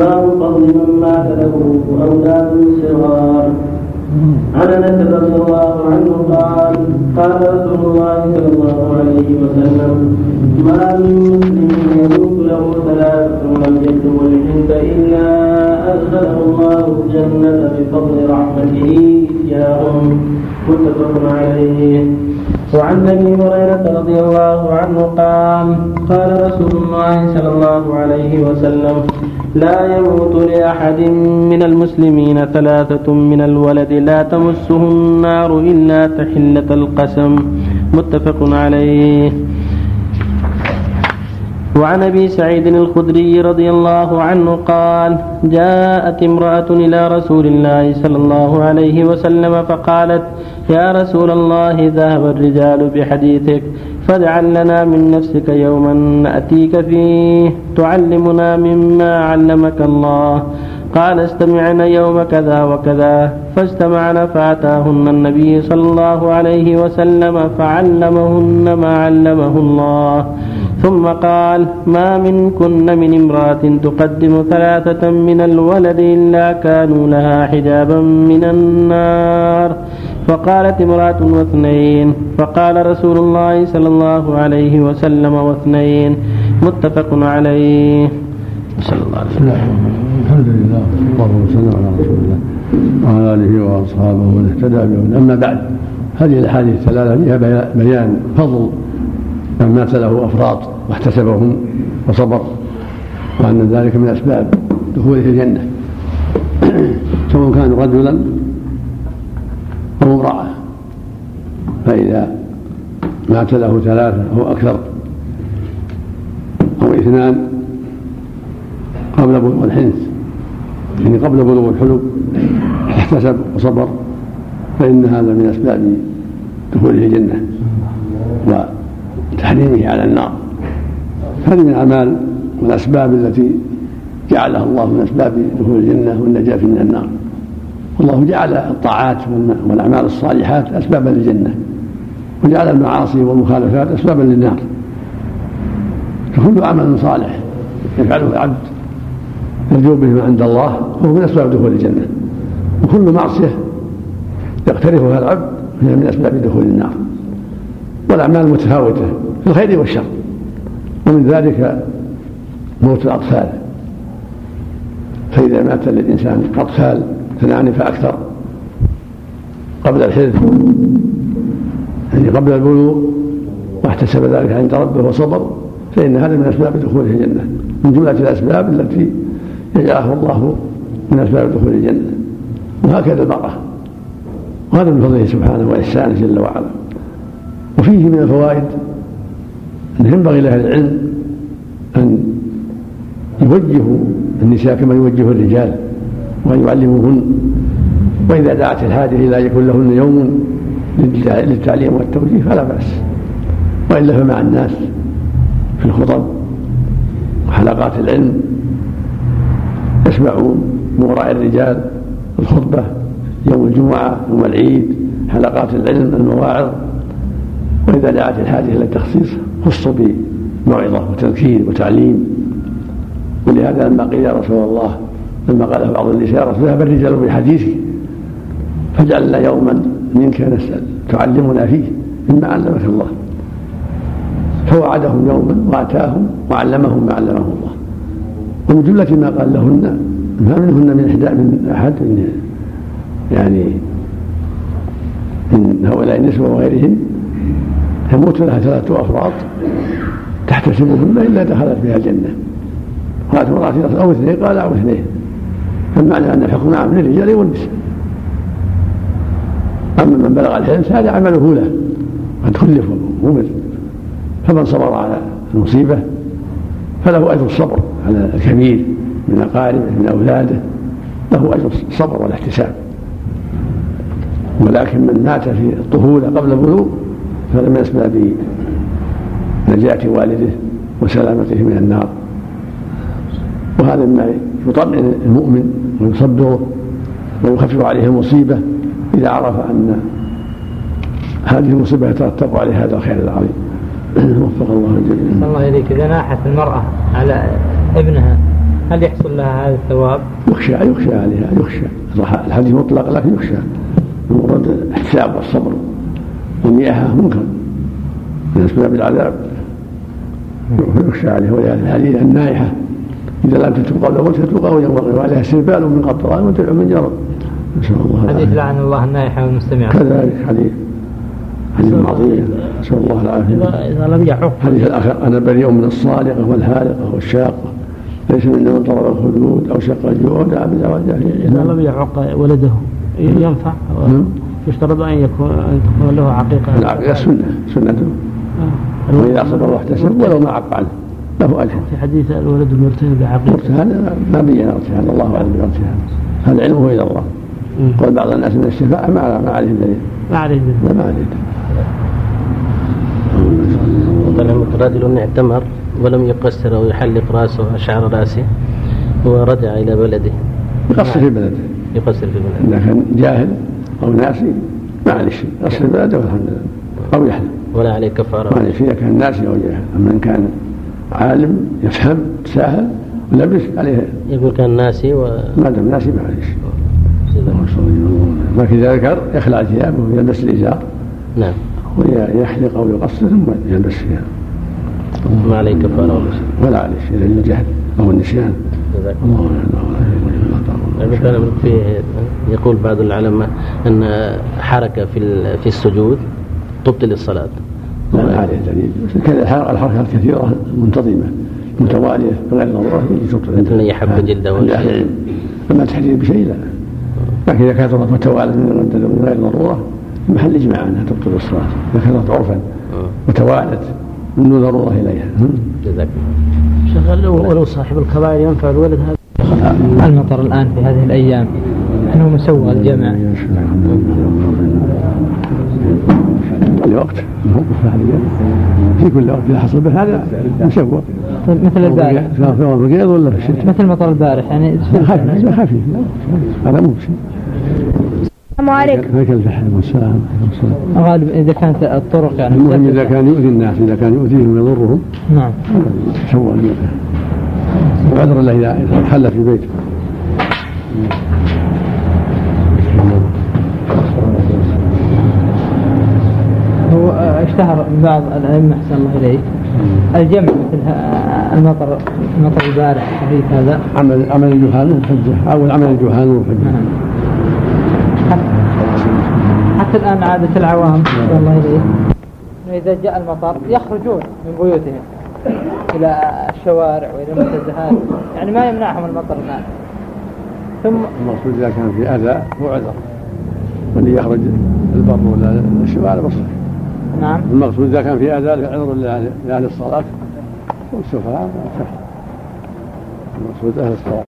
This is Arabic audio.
باب فضل من مات له أولاد صغار. عن انس رضي الله عنه قال قال رسول الله صلى الله عليه وسلم ما من مسلم يموت له ثلاثة لم يكتم الحنث إلا أدخله الله الجنة بفضل رحمته. إياهم متفق عليه. وعن أبي هريرة رضي الله عنه قال قال رسول الله صلى الله عليه وسلم لا يموت لأحد من المسلمين ثلاثة من الولد لا تمسه النار إلا تحلة القسم. متفق عليه. وعن أبي سعيد الخدري رضي الله عنه قال جاءت امرأة إلى رسول الله صلى الله عليه وسلم فقالت يا رسول الله ذهب الرجال بحديثك فاجعل لنا من نفسك يوما نأتيك فيه تعلمنا مما علمك الله. قال استمعن يوم كذا وكذا. فاستمعن فأتاهن النبي صلى الله عليه وسلم فعلمهن ما علمه الله. ثم قال ما منكن من امرأة تقدم ثلاثة من الولد إلا كانوا لها حجابا من النار. فقالت امرأة واثنين. فقال رسول الله صلى الله عليه وسلم واثنين. متفق عليه. صلى الله عليه وسلم. الحمد لله. صلى الله وسلم على رسول الله وعلى آله وأصحابه ومن اهتدى بهم أما بعد هذه الأحاديث الثلاثة فيها بيان فضل من مات له أفراط واحتسبهم وصبر وأن ذلك من أسباب دخوله الجنة. سواء كان رجلا أو امرأة. فإذا مات له ثلاثة أو أكثر أو اثنان قبل بلوغ الحنث يعني قبل بلوغ الحلم احتسب وصبر فإن هذا من أسباب دخوله الجنة. وتحريمه على النار. هذه من الأعمال والأسباب التي جعلها الله من أسباب دخول الجنة والنجاة من النار. والله جعل الطاعات والأعمال الصالحات اسبابا للجنة وجعل المعاصي والمخالفات اسبابا للنار. فكل عمل صالح يفعله العبد يرجو به ما عند الله فهو من أسباب دخول الجنة. وكل معصية يقترفها العبد هي من أسباب دخول النار. والأعمال متفاوتة. في الخير والشر. ومن ذلك موت الأطفال. فإذا مات للانسان اطفال اثنان فأكثر. قبل الحلف يعني قبل البلوغ واحتسب ذلك عند ربه وصبر فإن هذا من أسباب دخوله الجنة. من جملة الأسباب التي يجعلها الله من أسباب دخول الجنة. وهكذا المرأة. وهذا من فضله سبحانه وإحسانه جل وعلا. وفيه من الفوائد أنه ينبغي لأهل العلم أن يوجهوا النساء كما يوجه الرجال وأن يعلموهن. وإذا دعت الحاجة إلى أن يكون لهن يوم للتعليم والتوجيه فلا بأس. وإلا فمع الناس في الخطب وحلقات العلم يسمعون من وراء الرجال الخطبة يوم الجمعة يوم العيد حلقات العلم المواعظ. وإذا دعت الحاجة إلى التخصيص خصوا بموعظة وتذكير وتعليم. ولهذا لما قيل يا رسول الله لما قال بعض النساء رسول ذهب الرجال بحديثك فاجعلنا يوما منك نسأل تعلمنا فيه مما علمك الله. فوعدهم يوما وأتاهم وعلمهم ما علمه الله. ومن جملة ما قال لهن ما منهن من إحدى من أحد من يعني من هؤلاء النسوة وغيرهم يموت لها ثلاثة أفراد تحتسبهن إلا دخلت بها الجنة. قالت امرأة أو اثنين قال أو اثنين. فالمعنى أن الحكم عام للرجال والنساء. أما من بلغ الحلم هذا عمله له. قد كلف وأمر فمن صبر على المصيبة فله أجر الصبر على الكبير من أقاربه من أولاده. له أجر الصبر والاحتساب. ولكن من مات في الطفولة قبل البلوغ فهذا من أسباب نجاة والده وسلامته من النار. وهذا مما يطمئن المؤمن ويصبره ويخفف عليه المصيبة إذا عرف أن هذه المصيبة يترتب عليه هذا الخير العظيم. وفق الله الجميع. الله إليك. إذا ناحت المرأة على ابنها هل يحصل لها هذا الثواب؟ يخشى يخشى عليها يخشى. الحديث مطلق لكن يخشى. المراد الاحتساب والصبر والنياحة منكر من أسباب العذاب يخشى عليه ولهذا الحديث النائحة. إذا لم تتوب قبل موتها توقع ينبغي وعليها سربال من قطران وتدعو من جرب نسأل الله حديث لعن الله النائحة والمستمع كذلك حديث. حديث عظيم. نسأل الله العافية. إذا لم يحق. حديث الآخر. أنا بريء من الصالقة والهالقة والشاقة. ليس منا من طلب الخدود أو شق الجوع. دعا بدعوى الجاهلية إذا لم يعق ولده ينفع. نعم. يشترط أن يكون أن تكون له عقيقة. العقيقة سنة سنته آه. وإذا صبر واحتسب ولو ما عق عنه. له أجر. في حديث الولد المرتهن بعقيقة. هذا ما بين ارتهان. الله أعلم بارتهان هذا علمه إلى الله. قال بعض الناس من الشفاعة ما ما عليه دليل. ما عليه دليل. لا ما عليه دليل. رجل اعتمر ولم يقصر أو يحلق رأسه شعر رأسه ورجع إلى بلده. يقصر في بلده. يقصر في بلده. كان جاهل أو ناسي ما عليه شيء. يقصر في بلده والحمد لله. أو يحلق ولا عليه عليه شيء اذا كان ناسي أو جاهل أما إن كان عالم يفهم ساهل ولبس عليه. يقول كان ناسي و ما دام ناسي ما عليه شيء. لكن اذا ذكر يخلع ثيابه ويلبس الإزار. نعم. ويحلق أو يقصر ثم يلبس ثيابه ما عليه كفارة. ولا عليه شيء للجهل أو النسيان. جزاك الله كان في يقول بعض العلماء أن حركة في في السجود تبطل الصلاة. لا عليه دليل الحركات الكثيره منتظمة متوالية بغير ضروره يجي تبطل. مثل يحب جلدة أهل العلم أما التحديد بشيء لا. لكن إذا كانت متوالية من غير ضروره محل اجماع أنها تبطل الصلاة. إذا كانت عرفا وتوالت من دون ضرورة إليها. جزاك الله ولو صاحب الكبائر ينفع الولد هذا؟ المطر الآن في هذه الأيام. انه مسوى الجمع. كل وقت في كل وقت اذا حصل به هذا مسوى طيب مثل البارح. في الرقيض ولا في الشتاء مثل مطر البارح يعني خفيف خفيف. هذا مو بشيء. السلام عليكم. عليك الفحم والسلام. غالب إذا كانت الطرق يعني المهم إذا كان يؤذي الناس إذا كان يؤذيهم ويضرهم نعم. سوى وعذر الله إذا حل في بيته. هو اشتهر بعض الأئمة أحسن الله إليك. الجمع مثل المطر المطر البارح الخفيف هذا. عمل عمل الجهال حجه أو عمل الجهال حجه نعم. حتى الآن عادة العوام الله إليه إذا جاء المطر يخرجون من بيوتهم. إلى الشوارع وإلى المنتزهات. يعني ما يمنعهم المطر الآن ثم المقصود إذا كان في أذى هو عذر. واللي يخرج البر ولا الشوارع بصر نعم. المقصود إذا كان في أذى عذر لأهل الصلاة والسفهاء المقصود أهل الصلاة.